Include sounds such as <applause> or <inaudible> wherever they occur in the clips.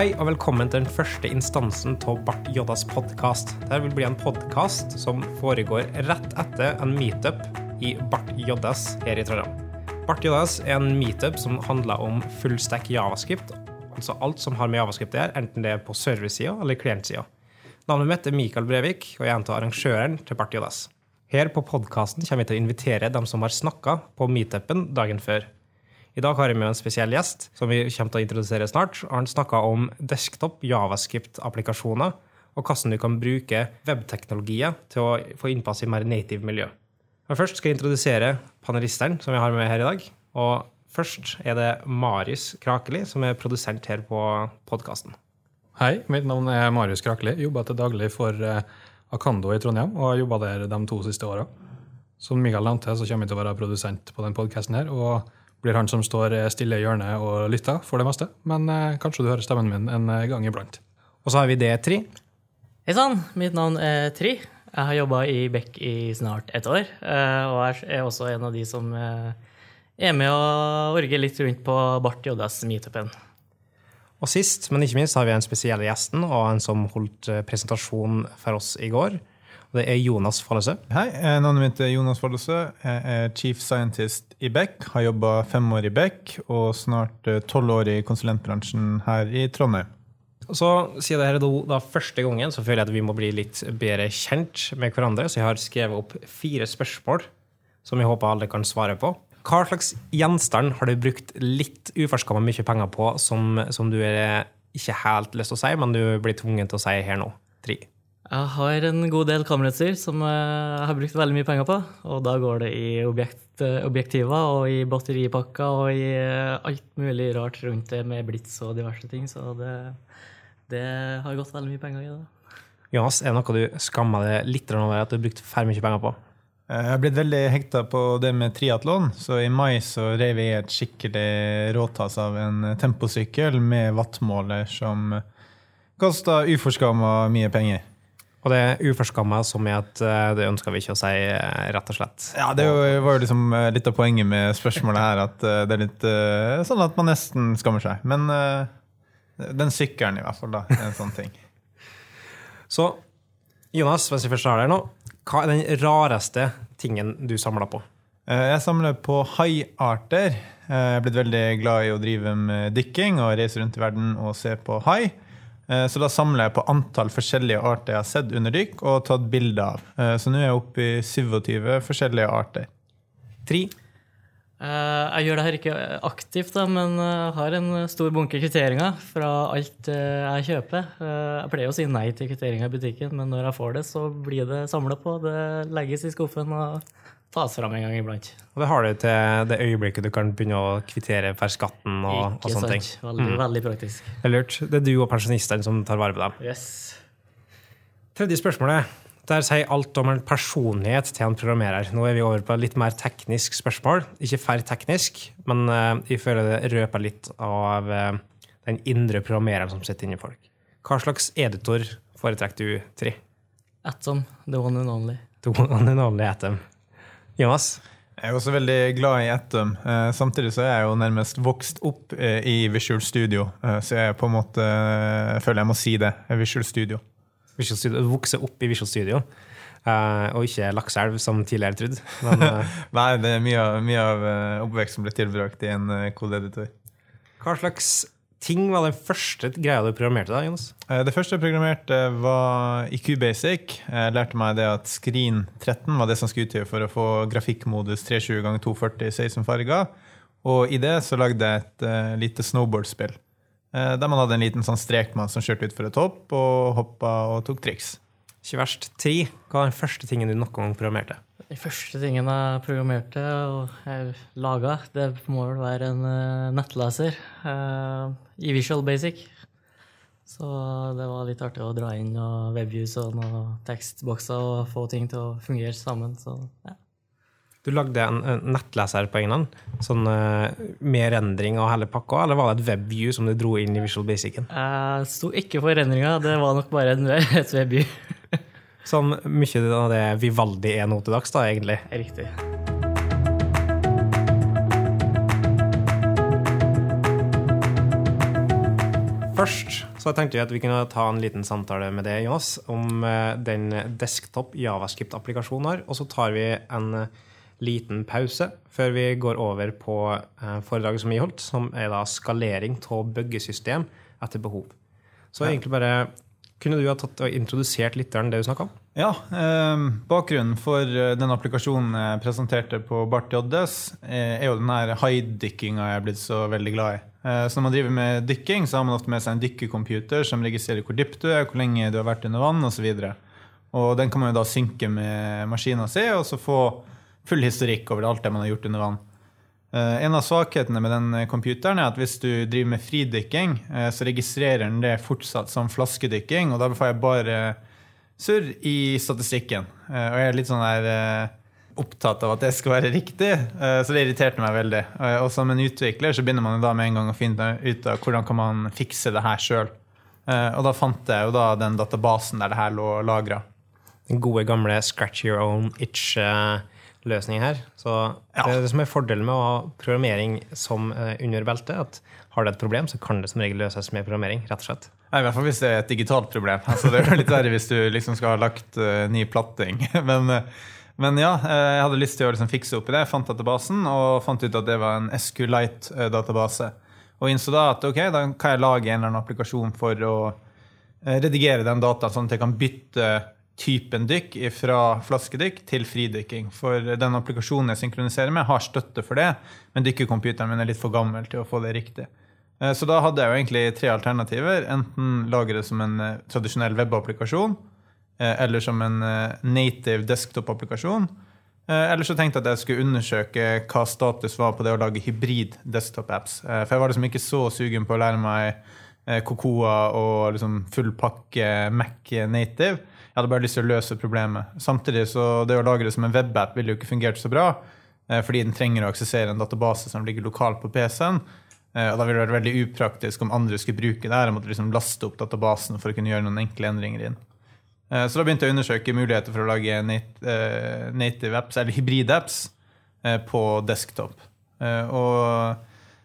Hei og velkommen til den første instansen av Bart Joddas podkast. Dette vil bli en podkast som foregår rett etter en meetup i Bart Joddas her i Trondheim. Bart Joddas er en meetup som handler om fullstack javascript, altså alt som har med javascript å gjøre, enten det er på servicesida eller klientsida. Navnet mitt er Mikael Brevik, og jeg er en av arrangøren til Bart Joddas. Her på podkasten kommer vi til å invitere dem som har snakka på meetupen dagen før. I dag har jeg med en spesiell gjest som vi kommer til å introdusere snart. Han snakka om desktop javascript-applikasjoner og hvordan du kan bruke webteknologier til å få innpass i mer native miljø. Men først skal jeg introdusere panelistene som jeg har med her i dag. Og først er det Marius Krakeli, som er produsent her på podkasten. Hei, mitt navn er Marius Krakeli. Jobber til daglig for eh, Akando i Trondheim og har jobba der de to siste åra. Som Mikael nevnte, så kommer jeg til å være produsent på den podkasten og blir han som står stille i hjørnet og lytter, for det meste. Men eh, kanskje du hører stemmen min en eh, gang iblant. Og så har vi det Tri. Hei sann, mitt navn er Tri. Jeg har jobba i Beck i snart et år. eh, Og er også en av de som eh, er med og orger litt rundt på Bart JS meetupen. Og sist, men ikke minst, har vi en spesiell gjesten og en som holdt eh, presentasjon for oss i går. Det er Jonas Follesø. Hei, eh, navnet mitt er Jonas Follesø. Jeg er chief scientist i Beck. Har jobba fem år i Beck og snart eh, tolv år i konsulentbransjen her i Trondheim. Så Siden dette er da første gangen, så føler jeg at vi må bli litt bedre kjent med hverandre. Så jeg har skrevet opp fire spørsmål som jeg håper alle kan svare på. Hva slags gjenstand har du brukt litt uforskamma mye penger på, som, som du er ikke helt lyst til å si, men du blir tvunget til å si her nå? Tre. Jeg har en god del kamerautstyr som eh, jeg har brukt veldig mye penger på. Og da går det i objekt, eh, objektiver og i batteripakker og i eh, alt mulig rart rundt det med blits og diverse ting. Så det, det har gått veldig mye penger i det. Jonas, er det noe du skammer deg litt over at du har brukt for mye penger på? Jeg har blitt veldig hekta på det med triatlon, så i mai så rev jeg et skikkelig råtass av en temposykkel med wattmåler som kosta uforskamma mye penger. Og det er uforskamma som i at eh, det ønsker vi ikke å si, eh, rett og slett. Ja, Det var jo liksom eh, litt av poenget med spørsmålet her, at det er litt sånn at man nesten skammer seg. Men den sykkelen, i hvert fall, da, er en sånn ting. Så Jonas, hvis jeg først har deg nå, hva er den rareste tingen du samla på? Jeg samler på haiarter. Jeg er blitt veldig glad i å drive med dykking og reise rundt i verden og se på hai. Så da samler jeg på antall forskjellige arter jeg har sett under dykk og tatt bilde av. Så nå er jeg oppe i 27 forskjellige arter. Tre. Jeg gjør det her ikke aktivt, men har en stor bunke kvitteringer fra alt jeg kjøper. Jeg pleier å si nei til kvitteringer i butikken, men når jeg får det, så blir det samla på. Det legges i skuffen og tas fram en gang iblant. Og det har du til det øyeblikket du kan begynne å kvittere for skatten og, ikke og sånne sant. ting. Veldig, veldig praktisk. Det er lurt. Det er du og pensjonistene som tar vare på dem. Yes. Tredje spørsmålet. Der sier alt om en personlighet til en programmerer. Nå er vi over på litt mer teknisk spørsmål. Ikke for teknisk, men jeg føler det røper litt av uh, den indre programmereren som sitter inni folk. Hva slags editor foretrekker du, Tri? Atom, the one and only. The one and only Atom. Jonas? Jeg er også veldig glad i Atom. Eh, samtidig så er jeg jo nærmest vokst opp eh, i Visual Studio, eh, så jeg på en måte føler jeg må si det. Visual Studio. Visual Studio, vokse opp i Visual Studio, eh, og ikke Lakselv, som tidligere trodd. <laughs> Nei, det er mye av, mye av oppveksten oppvekst som ble tilbrakt i en kodeeditor. hva slags ting var den første greia du programmerte? da, Jonas? Eh, Det første jeg programmerte, var i Basic. Jeg lærte meg det at Screen 13 var det som skulle utgjøre for å få grafikkmodus 320 ganger 240 16 farger. Og i det så lagde jeg et uh, lite snowboardspill. Uh, der man hadde en liten sånn strekmann som kjørte utfor et hopp og hoppa og tok triks. Ikke verst. Tre. Hva var den første tingen du noen gang programmerte? Den første tingene jeg programmerte og laga, det må vel være en eh, nettleser uh, i Visual Basic. Så det var litt artig å dra inn og webviews og noen tekstbokser og få ting til å fungere sammen. Så ja. Du lagde en, en nettleser på egen hånd? Sånn eh, med rendring og hele pakka, eller var det et webview som du dro inn i Visual Basicen? Jeg sto ikke for rendringa, det var nok bare en, <laughs> et webview. Sånn mye av det Vivaldi er nå til dags, da, egentlig. Riktig. først så tenkte vi at vi kunne ta en liten samtale med deg, Jonas, om eh, den desktop javascript-applikasjonen har. Og så tar vi en eh, liten pause før vi går over på eh, foredraget som vi holdt, som er da skalering av byggesystem etter behov. Så egentlig bare kunne du ha tatt og introdusert lytteren det du snakka om? Ja, eh, Bakgrunnen for eh, den applikasjonen jeg presenterte på Bart JS, eh, er jo den her haidykkinga jeg er blitt så veldig glad i. Eh, så når man driver med dykking, så har man ofte med seg en dykkercomputer som registrerer hvor dypt du er, hvor lenge du har vært under vann osv. Den kan man jo da synke med maskina si og så få full historikk over alt det man har gjort under vann. Eh, en av svakhetene med den computeren er at hvis du driver med fridykking, eh, så registrerer den det fortsatt som flaskedykking, og da får jeg bare surr i statistikken. Eh, og jeg er litt sånn der opptatt av at det skal være riktig, så det irriterte meg veldig. Og som en utvikler så begynner man da med en gang å finne ut av hvordan kan man fikse det her sjøl. Og da fant jeg jo da den databasen der det her lå lagra. Den gode, gamle scratch your own itch løsning her. Så ja. det, det som er fordelen med å ha programmering som uh, under beltet, at har du et problem, så kan det som regel løses med programmering. rett og slett. Ja, I hvert fall hvis det er et digitalt problem. Altså, det er jo litt verre hvis du liksom skal ha lagt uh, ny platting. <laughs> men, uh, men, ja, jeg hadde lyst til å liksom fikse opp i det. Jeg fant databasen og fant ut at det var en SQLite-database. Og innså da at ok, da kan jeg lage en eller annen applikasjon for å redigere den dataen, sånn at jeg kan bytte typen dykk fra flaskedykk til fridykking. For den applikasjonen jeg synkroniserer med, har støtte for det, men dykkercomputeren min er litt for gammel til å få det riktig. Eh, så da hadde jeg jo egentlig tre alternativer. Enten lage det som en eh, tradisjonell webapplikasjon, eh, eller som en native desktop-applikasjon. Eller så tenkte jeg at jeg skulle undersøke hva status var på det å lage hybrid desktop-apps. For jeg var liksom ikke så sugen på å lære meg Cocoa og liksom full pakke Mac native. Jeg hadde bare lyst til å løse problemet. Samtidig så det å lage det som en webapp ville jo ikke fungert så bra, eh, fordi den trenger å aksessere en database som ligger lokalt på PC-en. Eh, og da ville det vært veldig upraktisk om andre skulle bruke det her og måtte liksom laste opp databasen for å kunne gjøre noen enkle endringer inn. Eh, så da begynte jeg å undersøke muligheter for å lage native apps, eller hybrid-apps, på desktop. Og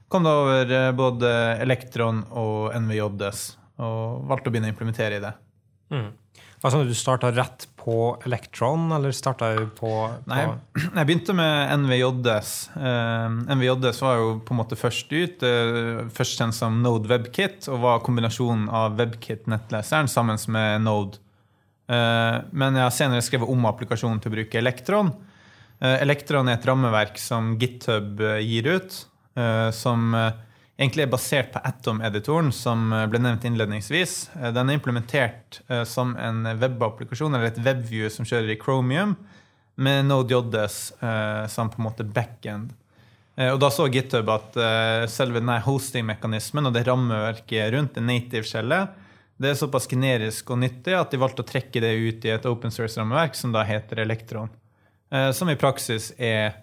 kom da over både Elektron og NVJS, og valgte å begynne å implementere i det. Mm. Altså, du starta rett på Electron, eller starta du på, på, Nei, <clears throat> jeg begynte med NVJS. Eh, NVJS var jo på en måte først ut. Uh, først kjent som Node WebKit, og var kombinasjonen av WebKit-nettleseren sammen med Node. Uh, men jeg har senere skrevet om applikasjonen til å bruke Electron. Electron er et rammeverk som GitHub gir ut, som egentlig er basert på Atom-editoren, som eh, ble nevnt innledningsvis. Eh, den er implementert eh, som en webapplikasjon, eller et webview som kjører i Chromium, med NodeJS som på en måte backend. Og Da så GitHub at selve denne hosting-mekanismen og det rammeverket rundt det native-skjellet det er såpass generisk og nyttig at de valgte å trekke det ut i et open source-rammeverk som da heter Electron. Som i praksis er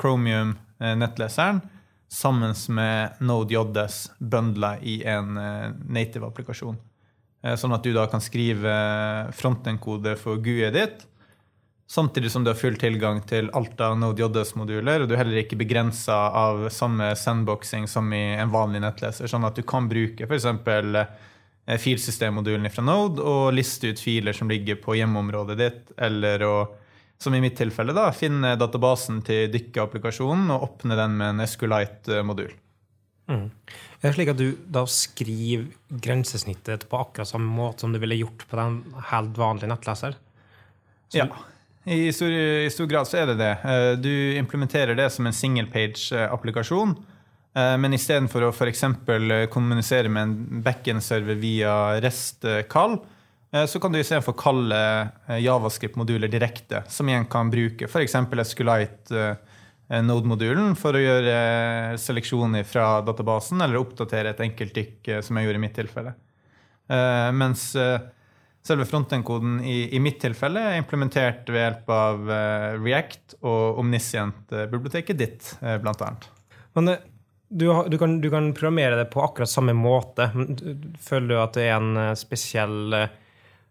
Chromium-nettleseren sammen med Node.js bundla i en uh, native applikasjon. Uh, sånn at du da kan skrive frontend-kode for GUE-et ditt, samtidig som du har full tilgang til alt av Node.js-moduler, og du er heller ikke begrensa av samme sandboxing som i en vanlig nettleser, sånn at du kan bruke f.eks. Filsystemmodulen fra Node og liste ut filer som ligger på hjemmeområdet ditt, eller å som i mitt tilfelle, da, finne databasen til dykkeapplikasjonen og åpne den med en SQLite-modul. Mm. Er det slik at du da skriver grensesnittet på akkurat samme måte som du ville gjort på den helt vanlige nettleser? Så ja. I stor, I stor, grad så er det det. Eh, du implementerer det som en single page-applikasjon. Eh, men istedenfor å f.eks. kommunisere med en backend-server via REST-kall, Eh, så kan du istedenfor kalle eh, Javascript-moduler direkte, som igjen kan bruke f.eks. Esculite eh, for å gjøre seleksjoner fra databasen eller oppdatere et enkelt dykk, som jeg gjorde i mitt tilfelle. Mens selve frontend-koden i, mitt tilfelle er implementert ved hjelp av React og Omniscient-biblioteket ditt, blant annet. Men du, kan, du, kan, programmere det på akkurat samme måte. Føler du at det er en spesiell eh,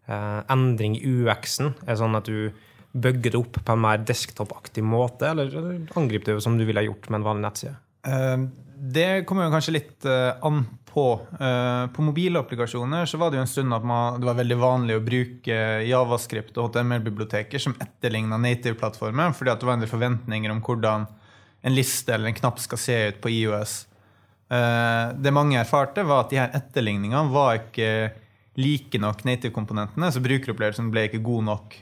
endring i UX-en? Er det sånn at du bygger det opp på en mer desktop-aktig måte, eller, angriper du det som du ville gjort med en vanlig nettside? Uh, Det kommer jo kanskje litt eh, an på. Eh, på mobilapplikasjoner så var det jo en stund at man, det var veldig vanlig å bruke Javascript og HTML-biblioteker som etterligna native-plattformen, fordi det var en del forventninger om hvordan en liste eller en knapp skal se ut på IOS. Eh, det mange erfarte, var at de her etterligningene var ikke like nok native-komponentene, så brukeropplevelsen ble ikke god nok.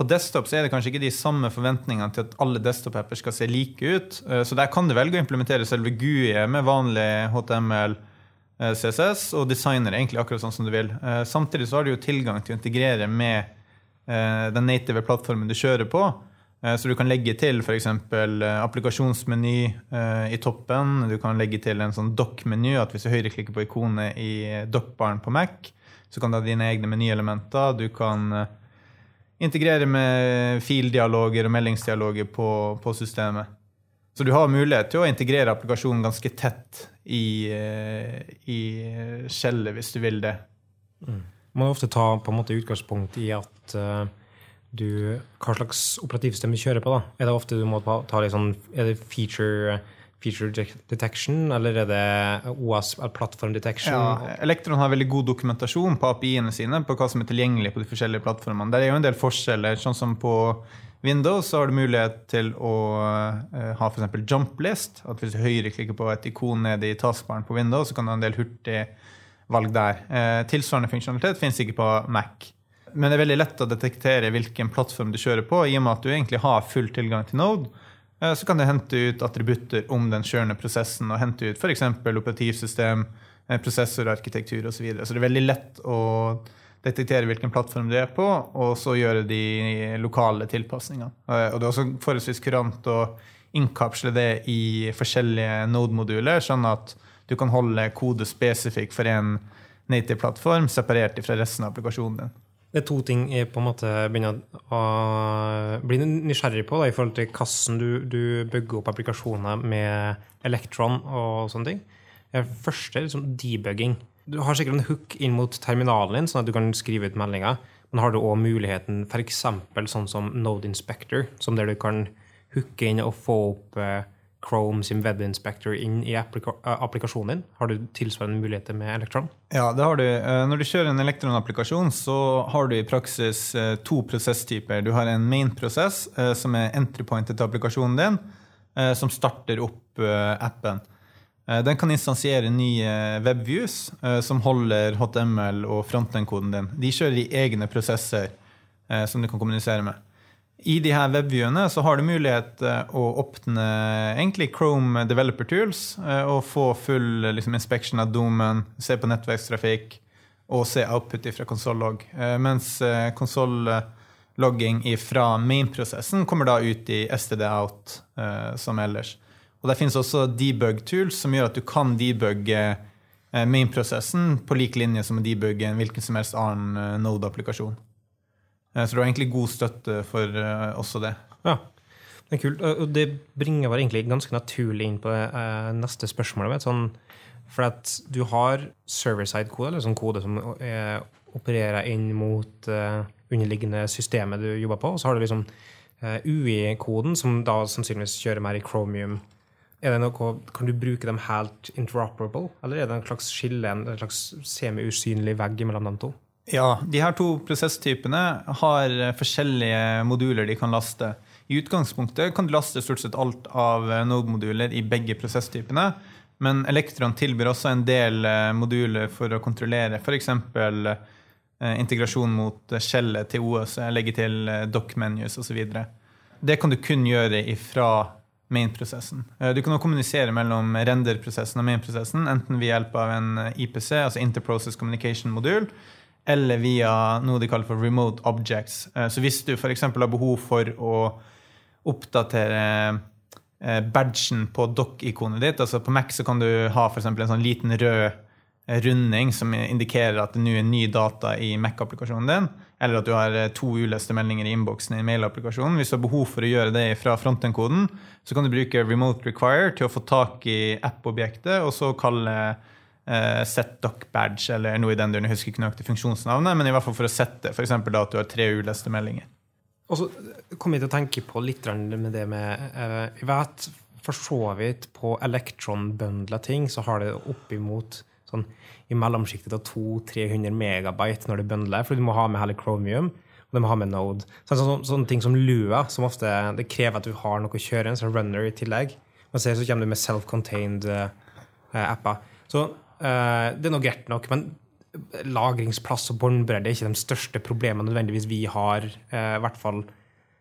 På desktop så er det kanskje ikke de samme forventningene til at alle desktop-apper skal se like ut. Eh, så der kan du velge å implementere selve GUI med vanlig HTML, eh, CSS, og designer egentlig akkurat sånn som du vil. Eh, samtidig så har du jo tilgang til å integrere med den native plattformen du kjører på. Så du kan legge til f.eks. applikasjonsmeny i toppen. Du kan legge til en sånn dock-meny, at hvis du høyreklikker på ikonet i dock-baren på Mac, så kan du ha dine egne menyelementer. Du kan integrere med fildialoger og meldingsdialoger på, på, systemet. Så du har mulighet til å integrere applikasjonen ganske tett i, eh, i skjellet, hvis du vil det. Mm. Man må ofte ta på en måte utgangspunkt i at uh, du, hva slags operativsystem du kjører på. da. Er det ofte du må ta, ta litt sånn, er det feature feature detection, eller er det OAS plattform detection? Ja, Elektron har veldig god dokumentasjon på API-ene sine på hva som er tilgjengelig på de forskjellige plattformene. Det er jo en del forskjeller. sånn som På Windows så har du mulighet til å uh, ha f.eks. jump list. at Hvis du høyreklikker på et ikon nede i taskbaren på Windows, så kan du ha en del hurtig valg der. Uh, tilsvarende funksjonalitet finnes ikke på Mac. Men det er veldig lett å detektere hvilken plattform du kjører på, i og med at du egentlig har full tilgang til Node. Eh, så kan det hente ut attributter om den kjørende prosessen, og hente ut f.eks. operativsystem, eh, prosessorarkitektur osv. Så, videre. så det er veldig lett å detektere hvilken plattform du er på, og så gjøre de lokale tilpasningene. Eh, og det er også forholdsvis kurant å innkapsle det i forskjellige Node-moduler, sånn at du kan holde kode spesifikk for en native-plattform separert fra resten av applikasjonen din. Det er to ting jeg på en måte begynner å bli nysgjerrig på da, i forhold til hvordan du, du bygger opp applikasjoner med Electron og sånne ting. Det første er liksom debugging. Du har sikkert en hook inn mot terminalen din, sånn at du kan skrive ut meldinger. Men har du òg muligheten f.eks. sånn som Node Inspector, som der du kan hooke inn og få opp eh, Chrome sin web inspector inn i applika applikasjonen din? Har du tilsvarende muligheter med Electron? Ja, det har du. Eh, når du kjører en Electron-applikasjon, så har du i praksis eh, to prosesstyper. Du har en main-prosess, eh, som er entry pointet til applikasjonen din, som starter opp appen. Den kan instansiere nye webviews som holder HTML og frontend-koden din. De kjører i egne prosesser som du kan kommunisere med. I de her webviewene så har du mulighet eh, å åpne egentlig Chrome Developer Tools eh, og få full liksom, inspection av domen, se på nettverkstrafikk og se output fra konsollogg. Eh, mens konsollogging fra main-prosessen kommer da ut i STD out som ellers. Og Der finnes også debug-tools som gjør at du kan debugge main-prosessen på lik linje som å debugge en hvilken som helst annen Node-applikasjon. Eh, så du har egentlig god støtte for eh, også det. Ja, det er kult. Og det bringer vel egentlig ganske naturlig inn på det neste spørsmål. Sånn, for at du har server-side-kode, eller sånn kode som opererer inn mot underliggende systemet du jobber på. Og så har du liksom UI-koden, som da sannsynligvis kjører mer i Chromium. Er det noe, kan du bruke dem helt interoperable, eller er det en slags skille, en slags semi-usynlig vegg mellom de to? Ja, de her to prosesstypene har forskjellige moduler de kan laste. I utgangspunktet kan du laste stort sett alt av Node-moduler i begge prosesstypene. Men Elektron tilbyr også en del eh, moduler for å kontrollere f.eks. Eh, integrasjon mot skjellet til OS, legge til eh, doc-menus osv. Det kan du kun gjøre ifra main-prosessen. Du kan også kommunisere mellom render-prosessen og main-prosessen, enten ved hjelp av en IPC, altså Interprocess Communication-modul, eller via noe de kaller for remote objects. Eh, så hvis du f.eks. har behov for å oppdatere eh, badgen på dock-ikonet ditt altså På Mac så kan du ha for en sånn liten rød eh, runding som indikerer at det nå er ny data i Mac-applikasjonen din, eller at du har to uleste meldinger i innboksen i mail-applikasjonen. Hvis du har behov for å gjøre det fra frontend-koden, så kan du bruke remote require til å få tak i app-objektet, og så kalle uh, set dock badge eller noe i den duren. Jeg husker ikke nøyaktig funksjonsnavnet, men i hvert fall for å sette f.eks. at du har tre uleste meldinger. Og så kom jeg til å tenke på litt med det med Jeg vet for så vidt på Electron-bundla ting, så har det oppimot sånn i mellomsjiktet av 200-300 megabyte når det bundler, for du må ha med hele Chromium. Og du må ha med Node. Så, så, så, sånne ting som Lua, som ofte det krever at du har noe å kjøre, en sånn runner i tillegg. Og så, kommer du med self-contained uh, apper. Så det er nå greit nok, men lagringsplass og båndbredde er ikke de største problemene nødvendigvis vi har, uh, i hvert fall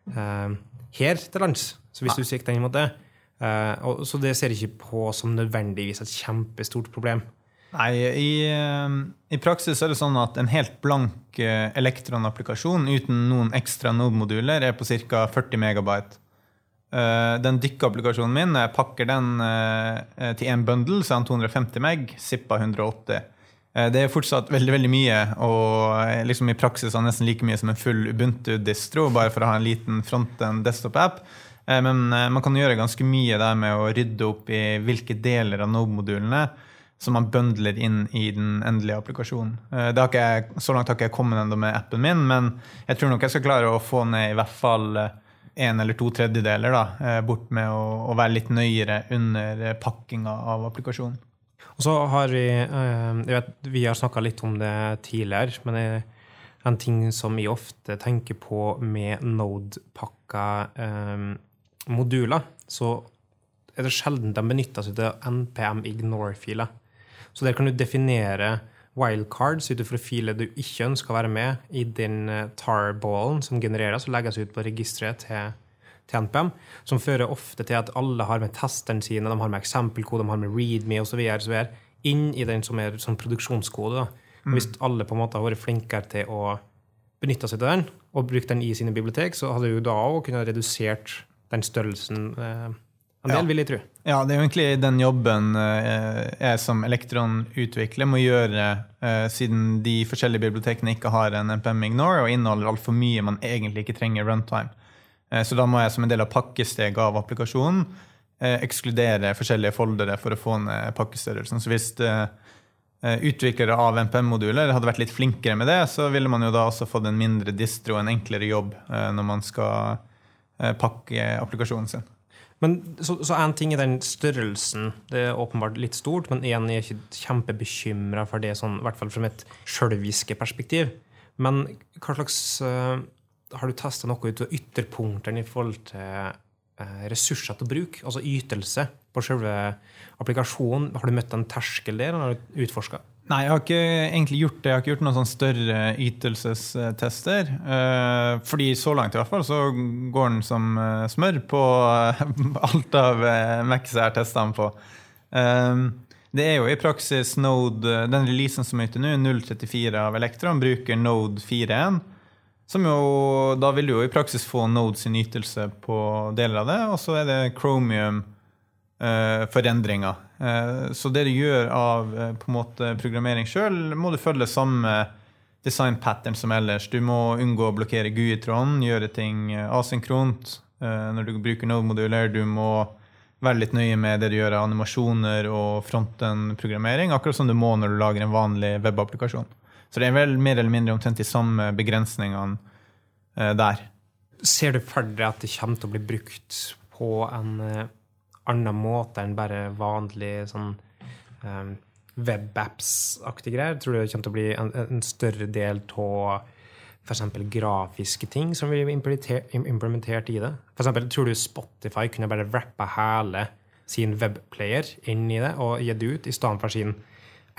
her til lands. Så hvis du sikter inn mot det. Og, så det ser jeg ikke på som nødvendigvis et kjempestort problem. Nei, i, i, praksis er det sånn at en helt blank Elektron-applikasjon uten noen ekstra Node-moduler er på ca. 40 megabyte. Uh, den dykkeapplikasjonen min, jeg pakker den uh, til én bundle, så er den 250 meg, Zippa 180. Uh, det er fortsatt veldig veldig mye, og liksom i praksis er nesten like mye som en full Ubuntu-distro, bare for å ha en liten front-end desktop-app. Men man kan gjøre ganske mye der med å rydde opp i hvilke deler av Node-modulene som man bøndler inn i den endelige applikasjonen. Jeg, så langt har ikke jeg kommet enda med appen min, men jeg tror nok jeg skal klare å få ned i hvert fall en eller to tredjedeler da, eh, bort med å, å, være litt nøyere under pakkinga av applikasjonen. Og så har vi eh, jeg vet, Vi har snakka litt om det tidligere, men det er en ting som vi ofte tenker på med Node-pakka eh, moduler, så er det sjelden de benytter seg av NPM ignore-filer. Så der kan du definere wildcards ut fra filer du ikke ønsker å være med i den eh, tar-ballen som genereres og legges ut på registeret til, til, NPM, som fører ofte til at alle har med testeren sine, de har med eksempelkode, de har med readme osv. inn i den som er som produksjonskode. Mm. Hvis alle på en måte har vært flinkere til å benytte seg av den og brukt den i sine bibliotek, så hadde du da òg kunnet redusert den størrelsen. Eh, en del, ja. vil jeg tro. Ja, det er jo egentlig den jobben eh, jeg som elektronutvikler må gjøre, eh, siden de forskjellige bibliotekene ikke har en NPM Ignore og inneholder altfor mye man egentlig ikke trenger runtime. Eh, så da må jeg som en del av pakkesteget av applikasjonen ekskludere forskjellige foldere for å få ned pakkestørrelsen. Så hvis utviklere av NPM-moduler hadde vært litt flinkere med det, så ville man jo da også fått en mindre distro og en enklere jobb når man skal pakke applikasjonen sin. Men Så, én ting er den størrelsen. Det er åpenbart litt stort, men én er ikke kjempebekymra for det, sånn, i hvert fall fra et sjølviske perspektiv. Men hva slags uh, Har du testa noe ut av ytterpunktene i forhold til uh, ressurser til bruk? Altså ytelse på selve applikasjonen. Har du møtt en terskel der? Har du utforska? Nei, jeg har ikke egentlig gjort det. Jeg har ikke gjort noen sånn større ytelsestester. Eh, fordi så langt i hvert fall så går den som eh, smør på eh, <laughs> alt av Macs jeg har testa den på. Det er jo i praksis Node, Den releasen som er ute nå, 034 av Elektron, bruker Node 4.1. Som jo, da vil du jo i praksis få Node sin ytelse på deler av det. Og så er det Chromium forendringer. Uh, så det du gjør av uh, på en måte programmering sjøl, må du følge samme design pattern som ellers. Du må unngå å blokkere GUI-tråden, gjøre ting asynkront når du bruker Node-moduler. Du må være litt nøye med det du gjør av animasjoner og fronten-programmering, akkurat som du må når du lager en vanlig webapplikasjon. Så det er vel mer eller mindre omtrent de samme begrensningene der. Ser du for deg at det kommer til å bli brukt på en annen måte enn bare vanlig sånn um, webapps-aktige greier? Tror du det kommer til å bli en, en større del av f.eks. grafiske ting som blir implementert i det? For eksempel, tror du Spotify kunne bare rappa hele sin webplayer inn i det og gitt det ut, i stedet for sin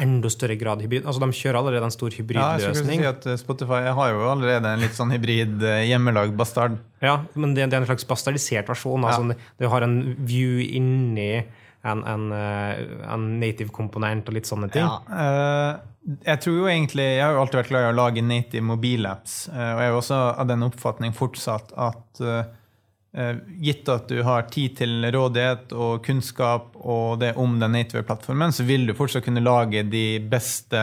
enda større grad hybrid. Altså, De kjører allerede en stor hybridløsning. Ja, si at Spotify har jo allerede en litt sånn hybrid eh, hjemmelagd bastard. Ja, men det, det, er en slags bastardisert versjon. Altså, ja. Du har en view inni en, en, eh, en native komponent og litt sånne ting. Ja, jeg tror jo egentlig, jeg har jo alltid vært glad i å lage native mobilapps, og jeg er jo også av den oppfatning fortsatt at Eh, gitt at du har tid til rådighet og kunnskap og det om den native-plattformen, så vil du fortsatt kunne lage de beste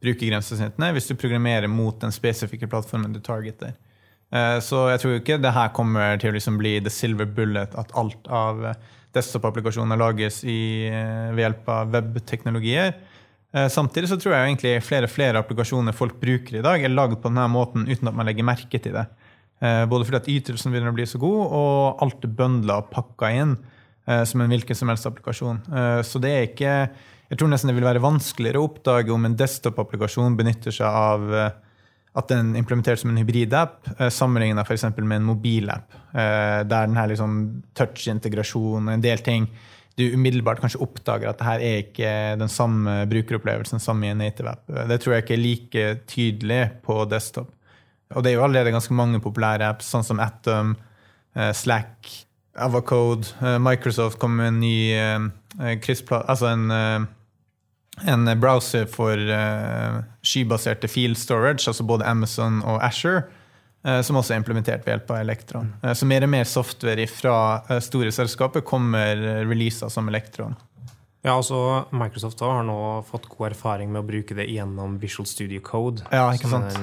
brukergrensesnittene hvis du programmerer mot den spesifikke plattformen du targeter. Eh, så jeg tror ikke det her kommer til å liksom bli the silver bullet, at alt av desktop-applikasjoner lages i, eh, ved hjelp av webteknologier. Samtidig så tror jeg egentlig flere og flere applikasjoner folk bruker i dag, er lagd på denne måten uten at man legger merke til det. Eh, både fordi at ytelsen begynner å bli så god, og alt er bøndla og pakka inn. eh, som en hvilken som helst applikasjon. Eh, så det er ikke Jeg tror nesten det vil være vanskeligere å oppdage om en desktop-applikasjon benytter seg av at den er implementert som en hybridapp, sammenlignet f.eks. med en mobilapp, der den her liksom touch-integrasjon og en del ting du umiddelbart kanskje oppdager at det her er ikke den samme brukeropplevelsen som i en native app. Det tror jeg ikke er like tydelig på desktop. Og det er jo allerede ganske mange populære apps, sånn som Atom, eh, Slack, Avacode. Eh, Microsoft kom med en ny eh, altså en, en browser for skybaserte field storage, altså både Amazon og Asher som også er implementert ved hjelp av Elektron. Mm. Så mer og mer software fra store selskaper kommer releaser som Elektron. Ja, altså Microsoft har nå fått god erfaring med å bruke det gjennom Visual Studio Code. Ja, ikke sant?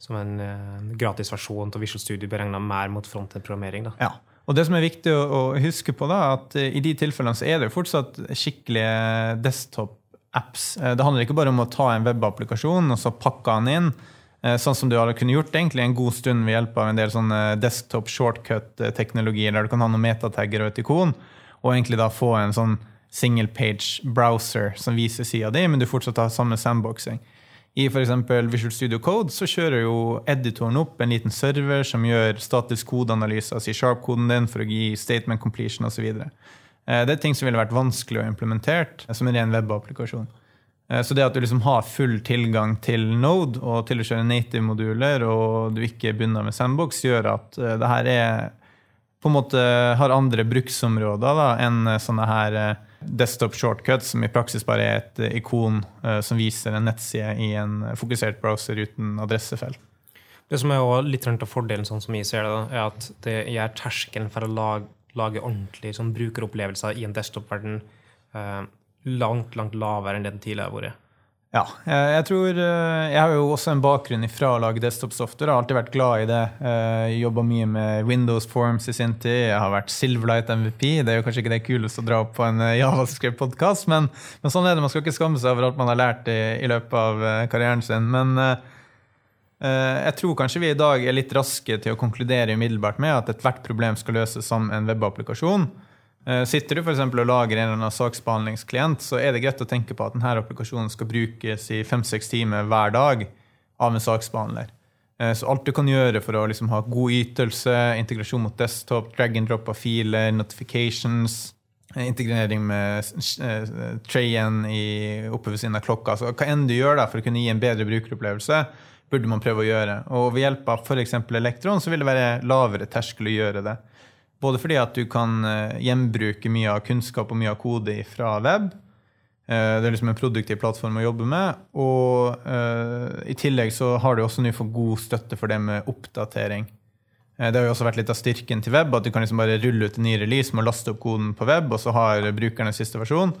Som en, uh, en gratisversjon av Visual Studio beregna mer mot frontend-programmering. Ja. Og det som er viktig å, huske på, da, at i de tilfellene så er det fortsatt skikkelige desktop-apps. Det handler ikke bare om å ta en webapplikasjon og så pakke den inn. Eh, sånn som du hadde kunne gjort egentlig en god stund ved hjelp av en del sånne desktop shortcut-teknologier der du kan ha noen metatagger og et ikon, og egentlig da få en sånn single page browser som viser sida di, men du fortsatt har samme sandboxing. I f.eks. Visual Studio Code så kjører jo editoren opp en liten server som gjør statisk kodeanalyse av C-sharp-koden din for å gi statement completion osv. Eh, det er ting som ville vært vanskelig å implementere som en ren webapplikasjon. Eh, så det at du liksom har full tilgang til Node og til å kjøre native-moduler, og du ikke er bundet med Sandbox, gjør at eh, det her er på en måte har andre bruksområder da, enn sånne her eh, desktop shortcuts, som i praksis bare er et ikon som viser en nettside i en fokusert browser uten adressefelt. Det som er litt av fordelen, sånn som jeg ser det, er at det gjør terskelen for å lage, lage ordentlige sånn, brukeropplevelser i en desktop-verden langt, langt lavere enn det den tidligere har vært. Ja. Jeg tror eh, Jeg har jo også en bakgrunn fra å lage desktop-software. Har alltid vært glad i det. Eh, Jobba mye med Windows Forms i sin tid. Jeg har vært Silverlight MVP. Det er jo kanskje ikke det kuleste å dra opp på en eh, javascript-podkast, men, men, sånn er det. Man skal ikke skamme seg over alt man har lært i, i løpet av karrieren sin. Men jeg tror kanskje vi i dag er litt raske til å konkludere umiddelbart med at ethvert problem skal løses som en webapplikasjon. Eh, sitter du for og lager en eller annen saksbehandlingsklient, så er det greit å tenke på at denne applikasjonen skal brukes i fem-seks timer hver dag av en saksbehandler. Eh, så alt du kan gjøre for å liksom ha god ytelse, integrasjon mot desktop, drag and drop av filer, notifications, eh, integrering med trayen oppe ved siden av klokka så Hva enn du gjør da, for å kunne gi en bedre brukeropplevelse, burde man prøve å gjøre. Og ved hjelp av f.eks. Elektron så vil det være lavere terskel å gjøre det. Både fordi at du kan eh, gjenbruke mye av kunnskap og mye av kode fra web. Eh, det er liksom en produktiv plattform å jobbe med. Og uh, i tillegg så har du også nå fått god støtte for det med oppdatering. Det har jo også vært litt av styrken til web, at du kan liksom bare rulle ut en ny release med å laste opp koden på web, og så har brukerne siste versjon.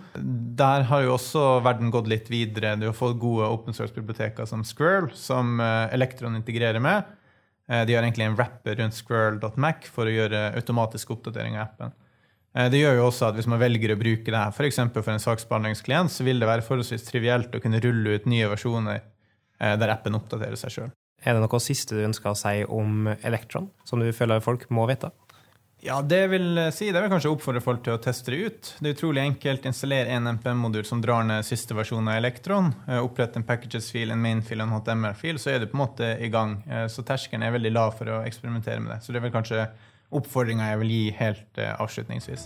Der har jo også verden gått litt videre. Du har fått gode open source-biblioteker som Squirrel, som Elektron integrerer med. Eh, de har egentlig en wrapper rundt squirrel.mac for å gjøre automatisk oppdatering av appen. Eh, det gjør jo også at Hvis man velger å bruke det her f.eks. For, for en saksbehandlingsklient, så vil det være forholdsvis trivielt å kunne rulle ut nye versjoner eh, der appen oppdaterer seg sjøl. Er det noe siste du ønsker å si om Electron, som du føler folk må vite? Ja, det vil si, det vil kanskje oppfordre folk til å teste det ut. Det er utrolig enkelt. Installer en NPM-modul som drar ned siste versjon av Elektron. Eh, opprett en packages-fil, en main-fil og en HTML-fil, så er du på en måte i gang. Eh, så terskelen er veldig lav for å eksperimentere med det. Så det er vel kanskje oppfordringa jeg vil gi helt eh, avslutningsvis.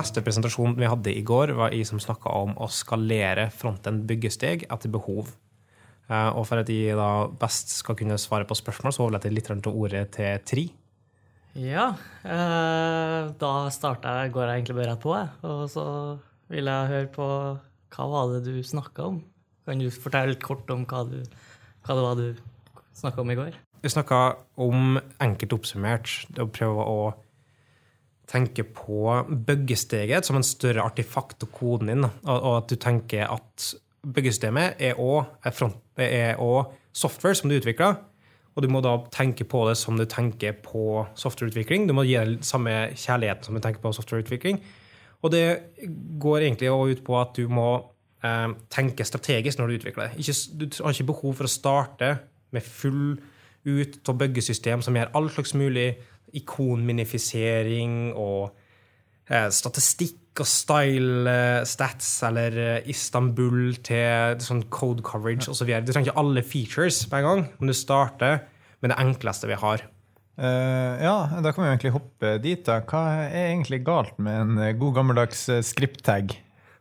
Neste presentasjon vi hadde i går, var jeg som snakka om å skalere fronten byggesteg etter behov. Eh, og for at de da best skal kunne svare på spørsmål, så overlater jeg litt til ordet til Tri. Ja, eh, da starter jeg, går jeg egentlig bare rett på, jeg. Og så vil jeg høre på hva var det du snakka om? Kan du fortelle litt kort om hva, du, hva det var du snakka om i går? Vi snakka om, enkelt oppsummert, å prøve å tenke på byggesteget som en større artifakt og koden din, og at du tenker at byggesystemet er òg software som du utvikler. Og du må da tenke på det som du tenker på softwareutvikling. Du må gi den samme kjærligheten som du tenker på softwareutvikling. Og det går egentlig også ut på at du må eh, tenke strategisk når du utvikler det. Du har ikke behov for å starte med full ut av byggesystem som gjør all slags mulig ikonminifisering og statistikk og style eh, stats, eller eh, Istanbul til sånn code coverage osv. Du trenger ikke alle features på en gang, men du starter med det enkleste vi har. Uh, ja, da kan vi egentlig hoppe dit. da. Hva er egentlig galt med en eh, god gammeldags script-tag?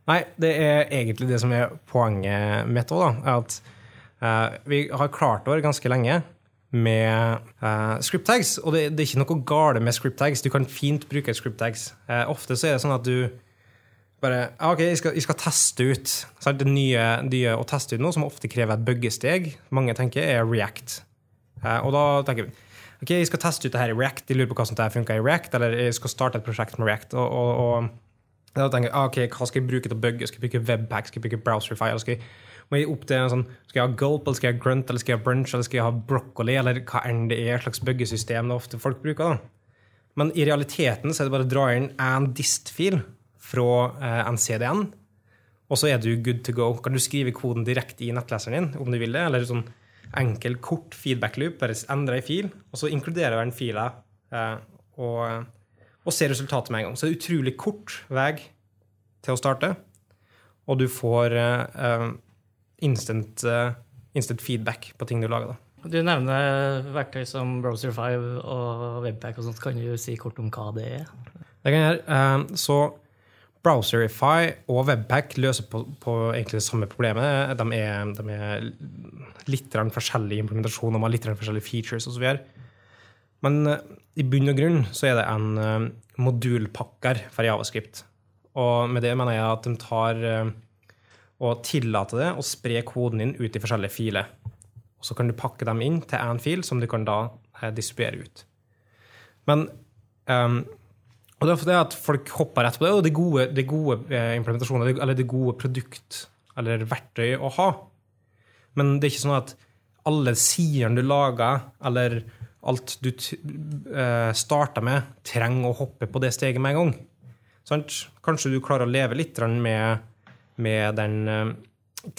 Nei, det er egentlig det som er poenget mitt òg, At uh, vi har klart det ganske lenge med uh, script tags. Og det, det, er ikke noe gale med script tags. Du kan fint bruke script tags. Uh, ofte så er det sånn at du bare OK, jeg skal, jeg skal teste ut. Så det nye, nye å teste ut noe som ofte krever et byggesteg, mange tenker er React. Uh, og da tenker vi OK, jeg skal teste ut det her i React. De lurer på hvordan det funker i React, eller jeg skal starte et prosjekt med React. og, og, og da tenker jeg, ah, ok, Hva skal jeg bruke til å bygge? Skal jeg bruke Webpack? Skal jeg bruke Browserfile? Skal jeg må jeg opp til en sånn, Skal jeg ha gulp, eller skal jeg ha grunt, eller skal jeg ha brunch, eller skal jeg ha broccoli, eller hva enn det er slags byggesystem det ofte folk bruker. da. Men i realiteten så er det bare å dra inn en dist-fil fra eh, en CDN, og så er du good to go. Kan du skrive koden direkte i nettleseren din om du vil det, eller sånn enkel, kort feedback-loop, bare endre ei fil, og så inkluderer den fila eh, og, og ser resultatet med en gang. Så det er utrolig kort vei til å starte, og du får eh, instant, uh, instant, feedback på ting du lager. Da. Du nevner verktøy som Browser5 og Webpack. og sånt. Kan du si kort om hva det er? Det kan jeg gjøre. Um, så Browserify og Webpack løser på, på, egentlig det samme problemet. De er, de er litt forskjellige implementasjoner, har litt forskjellige features osv. Men uh, i bunn og grunn så er det en modulpakker for Javascript. Og med det mener jeg at de tar og tillate det å spre koden din ut i forskjellige filer. Og så kan du pakke dem inn til én fil som du kan da eh, distribuere ut. Men um, og det er fordi at folk hopper rett på det, og det er gode, det er gode eh, implementasjoner, eller det er gode produkt eller verktøy å ha. Men det er ikke sånn at alle sidene du lager, eller alt du uh, starter med, trenger å hoppe på det steget med en gang. Sånn? Kanskje du klarer å leve litt med med den eh,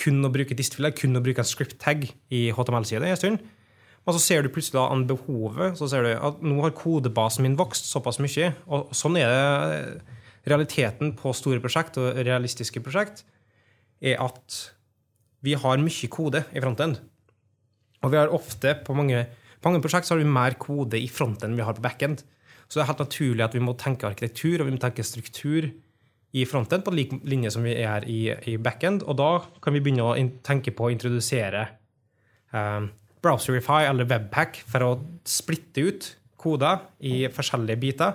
kun å bruke distfiller, kun å bruke en script tag i HTML-side en stund. Og så ser du plutselig da an behovet. Så ser du at nå har kodebasen min vokst såpass mye. Og sånn er det realiteten på store prosjekt og realistiske prosjekt, er at vi har mye kode i frontend. Og vi har ofte på mange, på mange prosjekt så har vi mer kode i frontend enn vi har på backend. Så det er helt naturlig at vi må tenke arkitektur og vi må tenke struktur i frontend på lik linje som vi er i, i backend. Og da kan vi begynne å tenke på å introdusere um, Browserify eller Webpack for å splitte ut koder i forskjellige biter.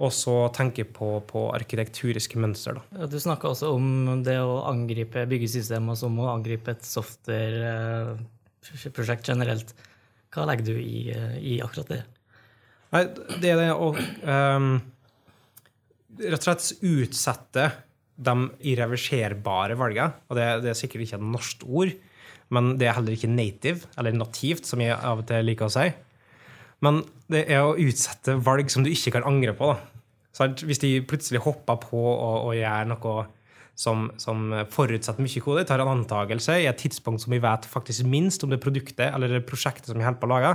Og så tenke på, på arkitekturiske mønster. Da. Du snakka også om det å angripe byggesystemer som å angripe et software-prosjekt generelt. Hva legger du i, i akkurat det? Nei, det er det å um, rett og slett utsette de irreverserbare valgene. Og det, det, er sikkert ikke et norsk ord, men det er heller ikke native, eller nativt, som jeg av og til liker å si. Men det er å utsette valg som du ikke kan angre på. Hvis de plutselig hopper på og, og gjør noe som, som, forutsetter mye kode, tar en antakelse i et tidspunkt som vi vet faktisk minst om det produktet eller det prosjektet som vi holder på å lage,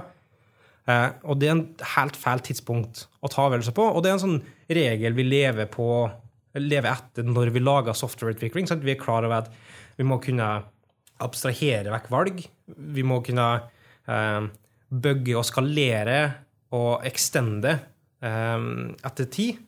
Eh, og det er en helt feil tidspunkt å ta avgjørelser på. Og det er en sånn regel vi lever, på, lever etter når vi lager softwareutvikling. Sånn vi er klar over at vi må kunne abstrahere vekk valg. Vi må kunne eh, bygge og skalere og extende eh, etter tid.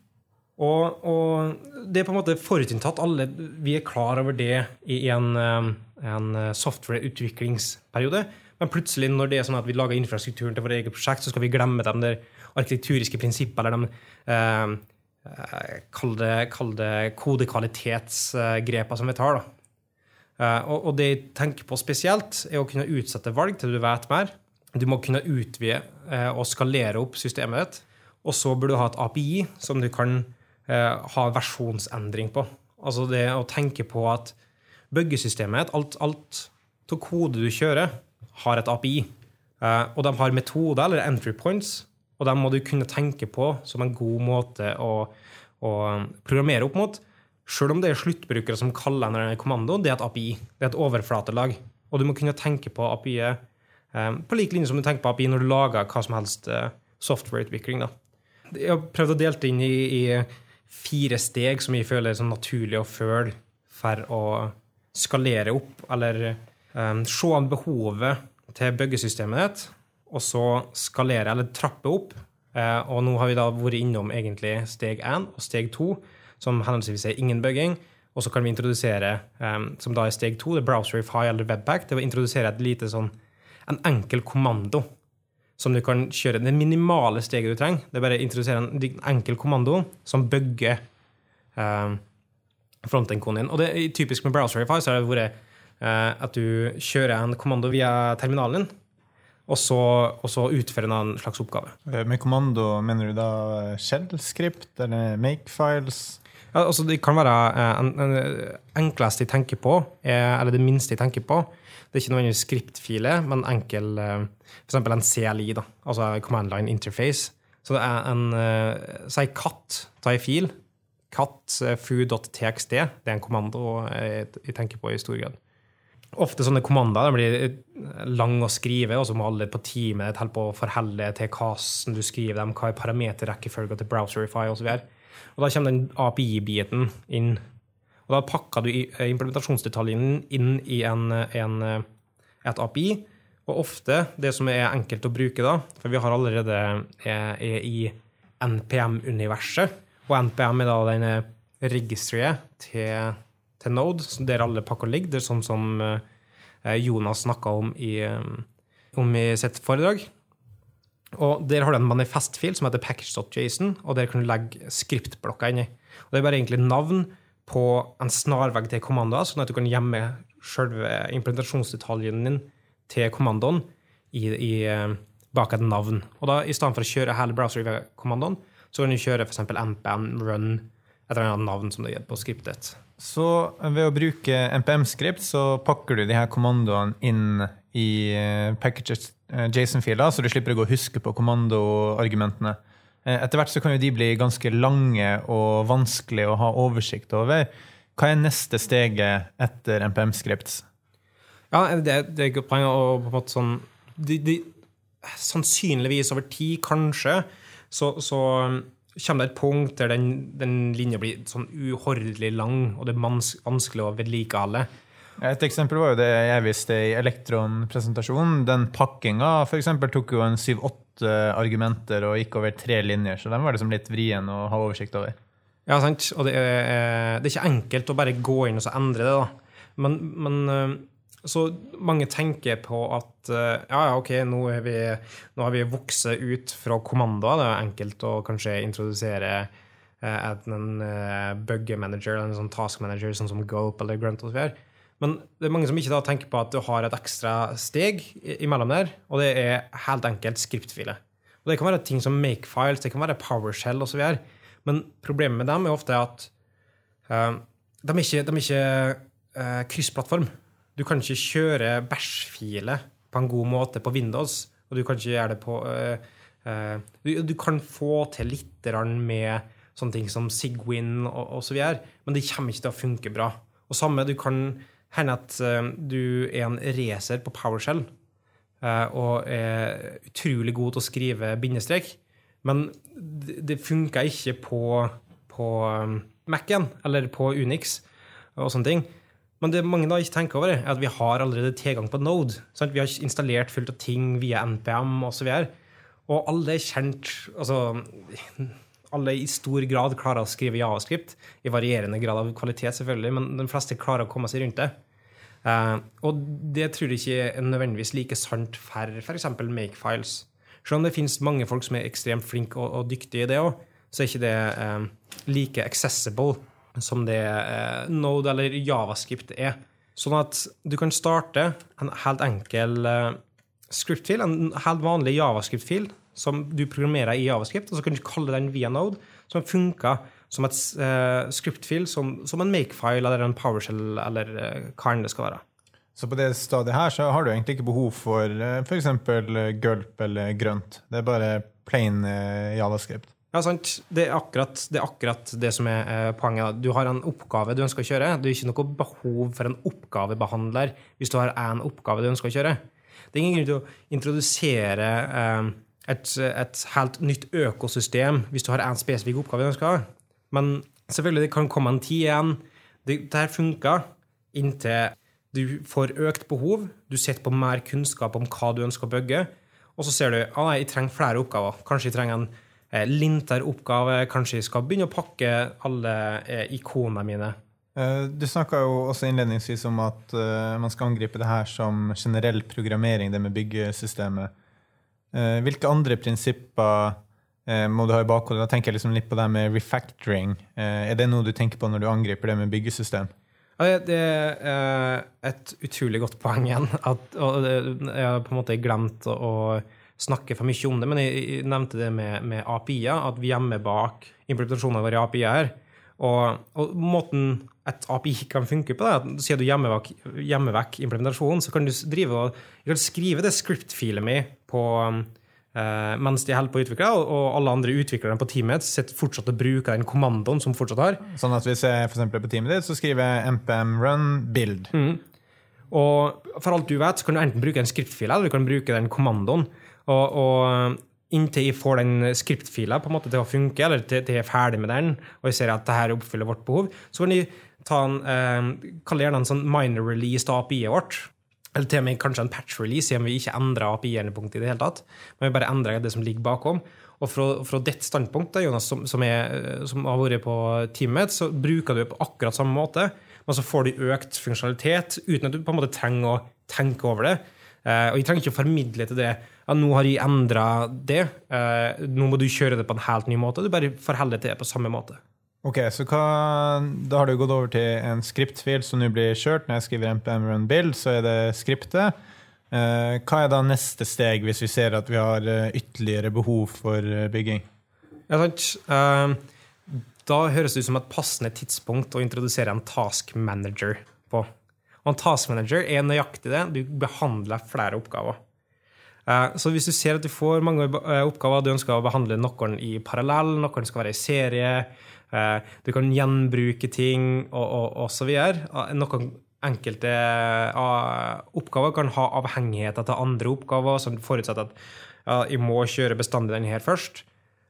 Og, og, det er på en måte forutinntatt. Alle, vi er klar over det i en, eh, en softwareutviklingsperiode. Men plutselig, når det er sånn at vi lager infrastrukturen til vårt eget prosjekt, så skal vi glemme de der arkitekturiske prinsippene eller de eh, eh Kall det, det kodekvalitetsgrepene som vi tar. da. Eh, og, det jeg tenker på spesielt, er å kunne utsette valg til du vet mer. Du må kunne utvide eh, og skalere opp systemet ditt. Og så burde du ha et API som du kan ha versjonsendring på. Altså det å tenke på at byggesystemet, alt, alt av kode du kjører, har et API. Eh, og de har metoder, eller entry points, og dem må du kunne tenke på som en god måte å, å programmere opp mot. Selv om det er sluttbrukere som kaller en kommando, det er et API. Det er et overflatelag. Og du må kunne tenke på API-et Eh, på lik linje som du tenker på API når du lager hva som helst eh, softwareutvikling. Jeg har prøvd å dele det inn i, i fire steg som jeg føler er sånn naturlig å følge for å skalere opp, eller um, se an behovet til byggesystemet ditt, og så skalere, eller trappe opp. Eh, og nå har vi da vært innom egentlig steg én og steg to, som henholdsvis er ingen bygging. Og så kan vi introdusere, um, som da er steg to, det er Browserify eller Webpack, det å introdusere et lite sånn, en enkel kommando som du kan kjøre. Det minimale steget du trenger, det er bare å introdusere en enkel kommando som bygger um, frontend-koden din. Og det er typisk med Browserify så har det vært at du kjører en kommando via terminalen din, og så, og så utfører en slags oppgave. Eh, Med kommando mener du da shell-skript eller makefiles? Ja, altså det kan være eh, en, en, enkleste jeg tenker på, er, eller det minste jeg tenker på. Det er ikke nødvendigvis skriptfile, men enkel F.eks. en CLI, da, altså Command Line Interface. Så det er en Si katt, ta en fil. Katt foo.txt. Det er en kommando jeg tenker på i stor grad. Ofte sånne kommandoer blir lange å skrive, og så må alle på teamet holde på å forholde til hvordan du skriver dem, hva er parameterrekkefølgen til Browserify osv. Og da kommer den API-biten inn. Og da pakker du implementasjonsdetaljen inn i en, en, et API. Og ofte, det som er enkelt å bruke da, for vi har allerede er, er i NPM-universet, og NPM er da den registeret til, til Node, der alle pakker ligger. Det er sånn som Jonas snakka om i, om i sitt foredrag. Og Der har du en manifestfil som heter package.jason, og der kan du legge skriptblokker inni. Og Det er bare egentlig navn på en snarvegg til kommandoer, sånn at du kan gjemme selve implementasjonsdetaljen din til kommandoen i, i, bak et navn. Og da, I stedet for å kjøre hele browser-kommandoen, så kan du kjøre f.eks. mpn run, et eller annet navn som det er på skriptet. Så ved å bruke npm-skript så pakker du de her kommandoene inn i packages JSON-filer, så du slipper å gå og huske på kommandoargumentene. Etter hvert så kan jo de bli ganske lange og vanskelig å ha oversikt over. Hva er neste steget etter NPM-skript? Ja, det, det er et poeng. Og på en måte sånn de, de, Sannsynligvis over tid, kanskje, så, så kommer det et punkt der den, den linja blir sånn uhorvelig lang, og det er vanskelig å vedlikeholde. Et eksempel var jo det jeg viste i Elektron-presentasjonen. Den pakkinga for eksempel, tok jo en syv-åtte argumenter og gikk over tre linjer, så den var liksom litt vrien å ha oversikt over. Ja, sant. Og det er, det er ikke enkelt å bare gå inn og så endre det, da. Men, men så mange tenker på at ja, ja, OK, nå, vi, nå har vi vokst ut fra kommandoer. Det er enkelt å kanskje introdusere en, en bug manager, en sånn task manager, sånn som Gulp eller Grunt osv. Men det er mange som ikke tenker på at du har et ekstra steg imellom der, og det er helt enkelt skriptfiler. Og Det kan være ting som makefiles, det kan være PowerShell osv. Men problemet med dem er ofte at uh, de er ikke, de er ikke uh, kryssplattform. Du kan ikke kjøre bæsjfile på en god måte på Windows, og du kan ikke gjøre det på uh, du, du, kan få til litt med sånne ting som Sigwin og osv., men det kommer ikke til å funke bra. Og samme, du kan hende at du er en racer på PowerShell og er utrolig god til å skrive bindestrek, men det funker ikke på, på Mac-en eller på Unix og sånne ting. Men det mange da ikke tenker over, er at vi har allerede tilgang på Node. Sant? Vi har installert fullt av ting via NPM osv. Og, og alle er kjent altså, Alle i stor grad klarer å skrive javascript, i varierende grad av kvalitet, selvfølgelig, men de fleste klarer å komme seg rundt det. Uh, og det tror jeg ikke er nødvendigvis like sant for f.eks. makefiles. Selv om det finnes mange folk som er ekstremt flinke og, og dyktige i det òg, så er ikke det uh, like accessible som det eh, Node eller Javascript er. Sånn at du kan starte en helt enkel script-fil, en helt vanlig Javascript-fil som du programmerer i Javascript, og så kan du kalle den via Node, som funker som et script-fil som, som, en makefile eller en PowerShell eller eh, hva enn det skal være. Så på det stadiet her så har du egentlig ikke behov for uh, f.eks. gulp eller grønt. Det er bare plain uh, javascript. Ja, sant. Det er akkurat det, er akkurat det som er eh, poenget. Du har en oppgave du ønsker å kjøre. Det er ikke noe behov for en oppgavebehandler hvis du har én oppgave du ønsker å kjøre. Det er ingen grunn til å introdusere eh, et, et helt nytt økosystem hvis du har én spesifikk oppgave du ønsker å ha. Men selvfølgelig, det kan komme en tid igjen. Det, det funker inntil du får økt behov, du sitter på mer kunnskap om hva du ønsker å bygge, og så ser du at ah, jeg trenger flere oppgaver. Kanskje jeg trenger en eh, linter oppgave, kanskje jeg skal begynne å pakke alle eh, ikonene mine. Eh, Du snakka jo også innledningsvis om at man skal angripe det her som generell programmering, det med byggesystemet. Hvilke andre prinsipper må du ha i bakhodet? Da tenker jeg liksom litt på det med refactoring. Er det noe du tenker på når du angriper det med byggesystem? Ja, Det er et utrolig godt poeng igjen. At, jeg har på en måte glemt å, snakke for mye om det, men jeg, nevnte det med, med API-er, at vi gjemmer bak implementasjonen av i API-er. Og, og måten et API kan funke på, er at siden du gjemmer vekk, gjemmer vekk implementasjonen, så kan du drive og kan skrive det script-filet mi på Uh, mens de holder på å utvikle, og, og alle andre utviklerne på teamet sitter fortsatt og bruker den kommandoen som fortsatt har. Sånn at hvis jeg for på teamet ditt, så skriver jeg npm run build. Og for alt du vet, så kan du enten bruke en skriptfil eller du kan bruke den kommandoen. Og, og inntil jeg får den skriptfila på en måte til å funke, eller til, til jeg er ferdig med den, og jeg ser at det her oppfyller vårt behov, så kan jeg ta en, eh, kall gjerne en sånn minor release av API-et vårt. Eller til og med kanskje en patch release, siden vi ikke endrer API-endepunktet i det hele tatt. Men vi bare endrer det som ligger bakom. Og fra, fra ditt standpunkt, Jonas, som, som, er, som har vært på teamet, så bruker du det på akkurat samme måte, men så får du økt funksjonalitet uten at du på en måte trenger å tenke over det. Eh, og jeg trenger ikke å formidle til det at nå har jeg endra det, eh, nå må du kjøre det på en helt ny måte. Du bare forholder deg til det på samme måte. Ok, så hva, Da har du gått over til en skriptfil som nå blir kjørt. Når jeg skriver MPM run build, så er det skriptet. Eh, hva er da neste steg hvis vi ser at vi har ytterligere behov for bygging? Ja, sant. Da høres det ut som et passende tidspunkt å introdusere en task manager. Og en task manager er nøyaktig det. Du behandler flere oppgaver. Eh, Så hvis du ser at du får mange eh, oppgaver, du ønsker å behandle noen i parallell, noen skal være i serie, eh, du kan gjenbruke ting, og, og, så videre. Noen enkelte oppgaver kan ha avhengigheter til andre oppgaver, som forutsetter at ja, jeg må kjøre bestandig denne her først.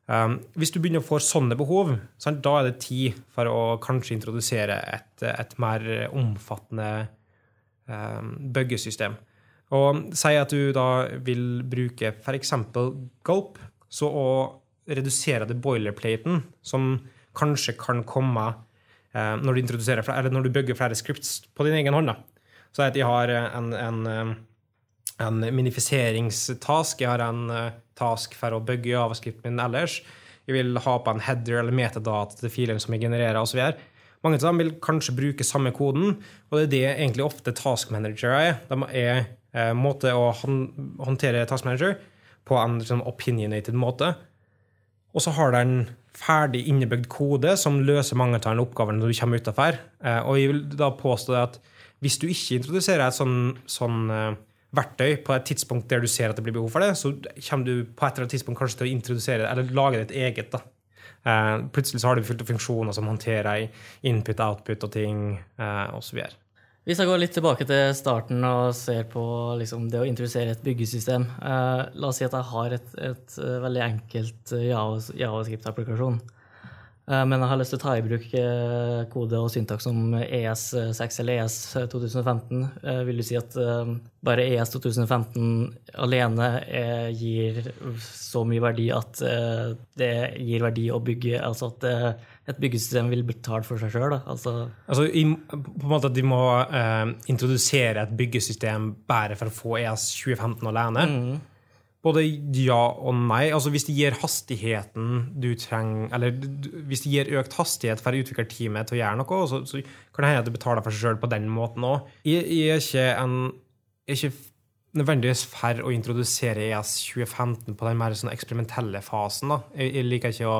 Um, hvis du begynner å få sånne behov, sant, da er det tid for å kanskje introdusere et, et mer omfattende um, byggesystem. Og si at du da vil bruke f.eks. gulp, så å redusere det boilerplaten, som kanskje kan komme eh, når, du eller når du bygger flere scripts på din egen hånd. Da. Så at jeg har en, en, eh, en minifiseringstask, jeg har en eh, task for å bygge javascripten min ellers. Jeg vil ha på en header eller metadata til filen som jeg genererer, osv. Mange av dem vil kanskje bruke samme koden, og det er det egentlig ofte task manager er. De er eh, måte å håndtere task manager på en sånn opinionated måte. Og så har den ferdig innebygd kode som løser mange av de oppgavene du kommer utafor. Eh, og jeg vil da påstå at hvis du ikke introduserer et sånn, sånn eh, verktøy på et tidspunkt der du ser at det blir behov for det, så kommer du på et eller annet tidspunkt kanskje til å introdusere eller lage ditt eget. da. Eh, plutselig så har du fullt av funksjoner som håndterer input, output og ting, eh, osv. Hvis jeg går litt tilbake til starten og ser på liksom, det å introdusere et byggesystem eh, La oss si at jeg har et, et veldig enkelt Java- JavaScript-applikasjon. Eh, men jeg har lyst til å ta i bruk eh, kode og syntaks som ES6 eller ES 2015. Eh, vil du si at bare ES 2015 alene gir så mye verdi at det gir verdi å bygge Altså at et byggesystem vil betale for seg sjøl? Altså, Altså, på en måte at de må uh, introdusere et byggesystem bare for å få ES 2015 alene. Både ja og nei. Altså, hvis det gir hastigheten du trenger Eller hvis det gir økt hastighet for utviklerteamet til å gjøre noe, så, så kan det hende at du betaler for seg sjøl på den måten òg. Jeg, jeg er ikke en jeg er ikke nødvendigvis for å introdusere ES 2015 på den mer sånn eksperimentelle fasen. Da. Jeg, jeg liker ikke å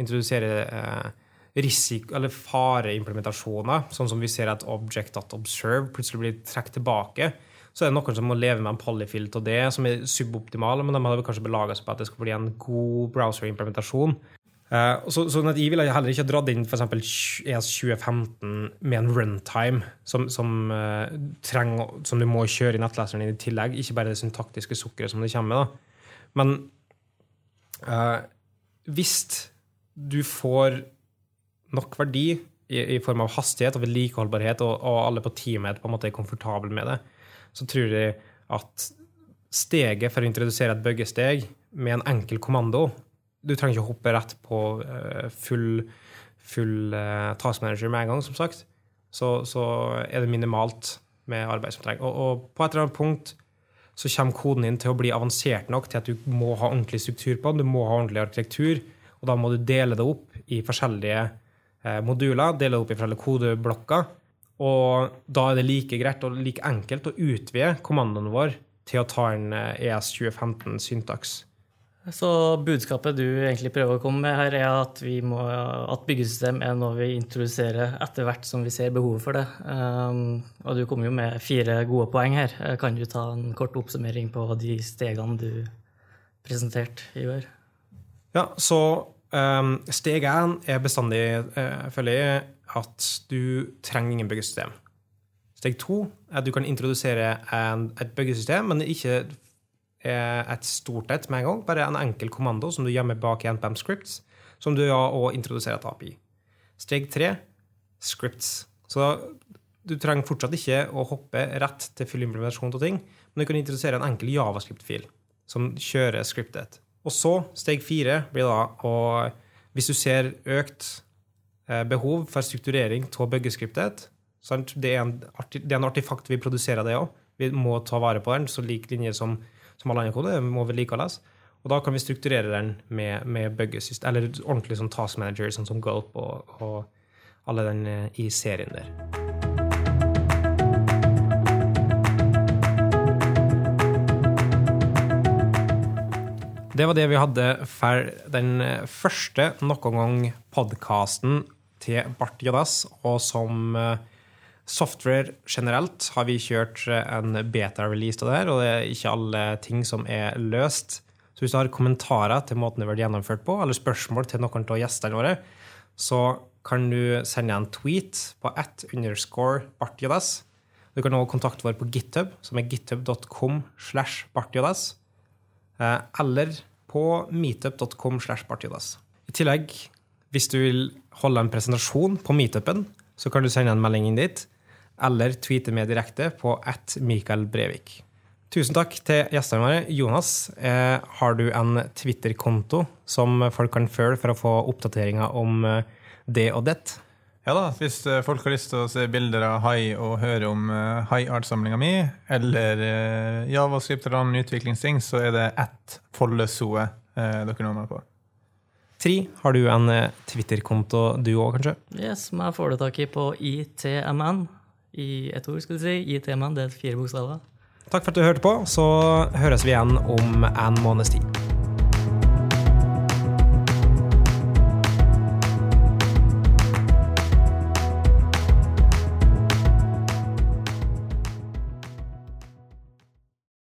introdusere eh, risiko- eller fareimplementasjoner, sånn som vi ser at object.observe plutselig blir trukket tilbake. Så er det noen som må leve med en polyfill til det, som er suboptimal, men de hadde kanskje belaga seg på at det skal bli en god browser-implementasjon. Uh, så, at jeg ville heller ikke dratt inn f.eks. ES 2015 med en runtime som, som, uh, trenger, som, du må kjøre i nettleseren i tillegg, ikke bare det syntaktiske sukkeret som det kommer med. Da. Men uh, hvis du får nok verdi i, i, form av hastighet og vedlikeholdbarhet, og, og alle på teamet på en måte er komfortable med det, så tror jeg at steget for å introdusere et bøggesteg med en enkel kommando du trenger ikke hoppe rett på uh, full, full uh, task manager med en gang, som sagt. Så, så, er det minimalt med arbeid som trenger. Og, og, på et eller annet punkt så kommer koden din til å bli avansert nok til at du må ha ordentlig struktur på den, du må ha ordentlig arkitektur, og da må du dele det opp i forskjellige eh, moduler, dele det opp i forskjellige kodeblokker. Og da er det like greit og like enkelt å utvide kommandoen vår til å ta en ES 2015 syntaks. Så budskapet du egentlig prøver å komme med her, er at, må, at byggesystem er noe vi introduserer etter hvert som vi ser behovet for det. Um, og du kom jo med fire gode poeng her. Kan du ta en kort oppsummering på de stegene du presenterte i år? Ja, så steg én er bestandig, uh, føler jeg, at du trenger ingen byggesystem. Steg to er at du kan introdusere en, et byggesystem, men ikke et stort et med en gang. Bare en enkel kommando som du gjemmer bak i NPM Scripts, som du ja, og introduserer et API. Steg tre scripts. Så du trenger fortsatt ikke å hoppe rett til full implementasjon av ting, men du kan introdusere en enkel javascript-fil som kjører scriptet. Og så, steg fire, blir da å Hvis du ser økt eh, behov for strukturering av byggeskriptet, det, er det er en artifakt vi produserer, det òg. Vi må ta vare på den, så lik linje som som all annen kode, må vedlikeholdes. Og da kan vi strukturere den med, med byggesystem, eller ordentlig sånn task manager, sånn som Gulp og, og alle den eh, i serien der. Det var det vi hadde for den første noen gang podkasten til Bart Jodas, og som uh, Software generelt har vi kjørt eh, en beta-release av det her, og det er ikke alle ting som er løst. Så hvis du har kommentarer til måten det vært gjennomført på, eller spørsmål til noen av gjestene våre, så kan du sende en tweet på at underscore bartjodas. Du kan også kontakte vår på github, som er github.com slash bartjodas, eh, eller på meetup.com. I tillegg, hvis du vil holde en presentasjon på meetupen, så kan du sende en melding inn dit eller tweete med direkte på at Mikael Brevik. Tusen takk til gjestene våre. Jonas, eh, har du en Twitter-konto som folk kan følge for å få oppdateringer om eh, det og det? Ja da, hvis eh, folk har lyst til å se bilder av hai og høre om uh, hai-art-samlinga mi, eller uh, javascript eller annen utviklingsting, så er det at follesoe uh, dere når meg på. Tri, har du en Twitter-konto du òg, kanskje? Yes, meg får det tak i på ITMN i ett ord, skal du si, ITMN. Det er fire bokstaver. Takk for at du hørte på. Så høres vi igjen om en måneds tid.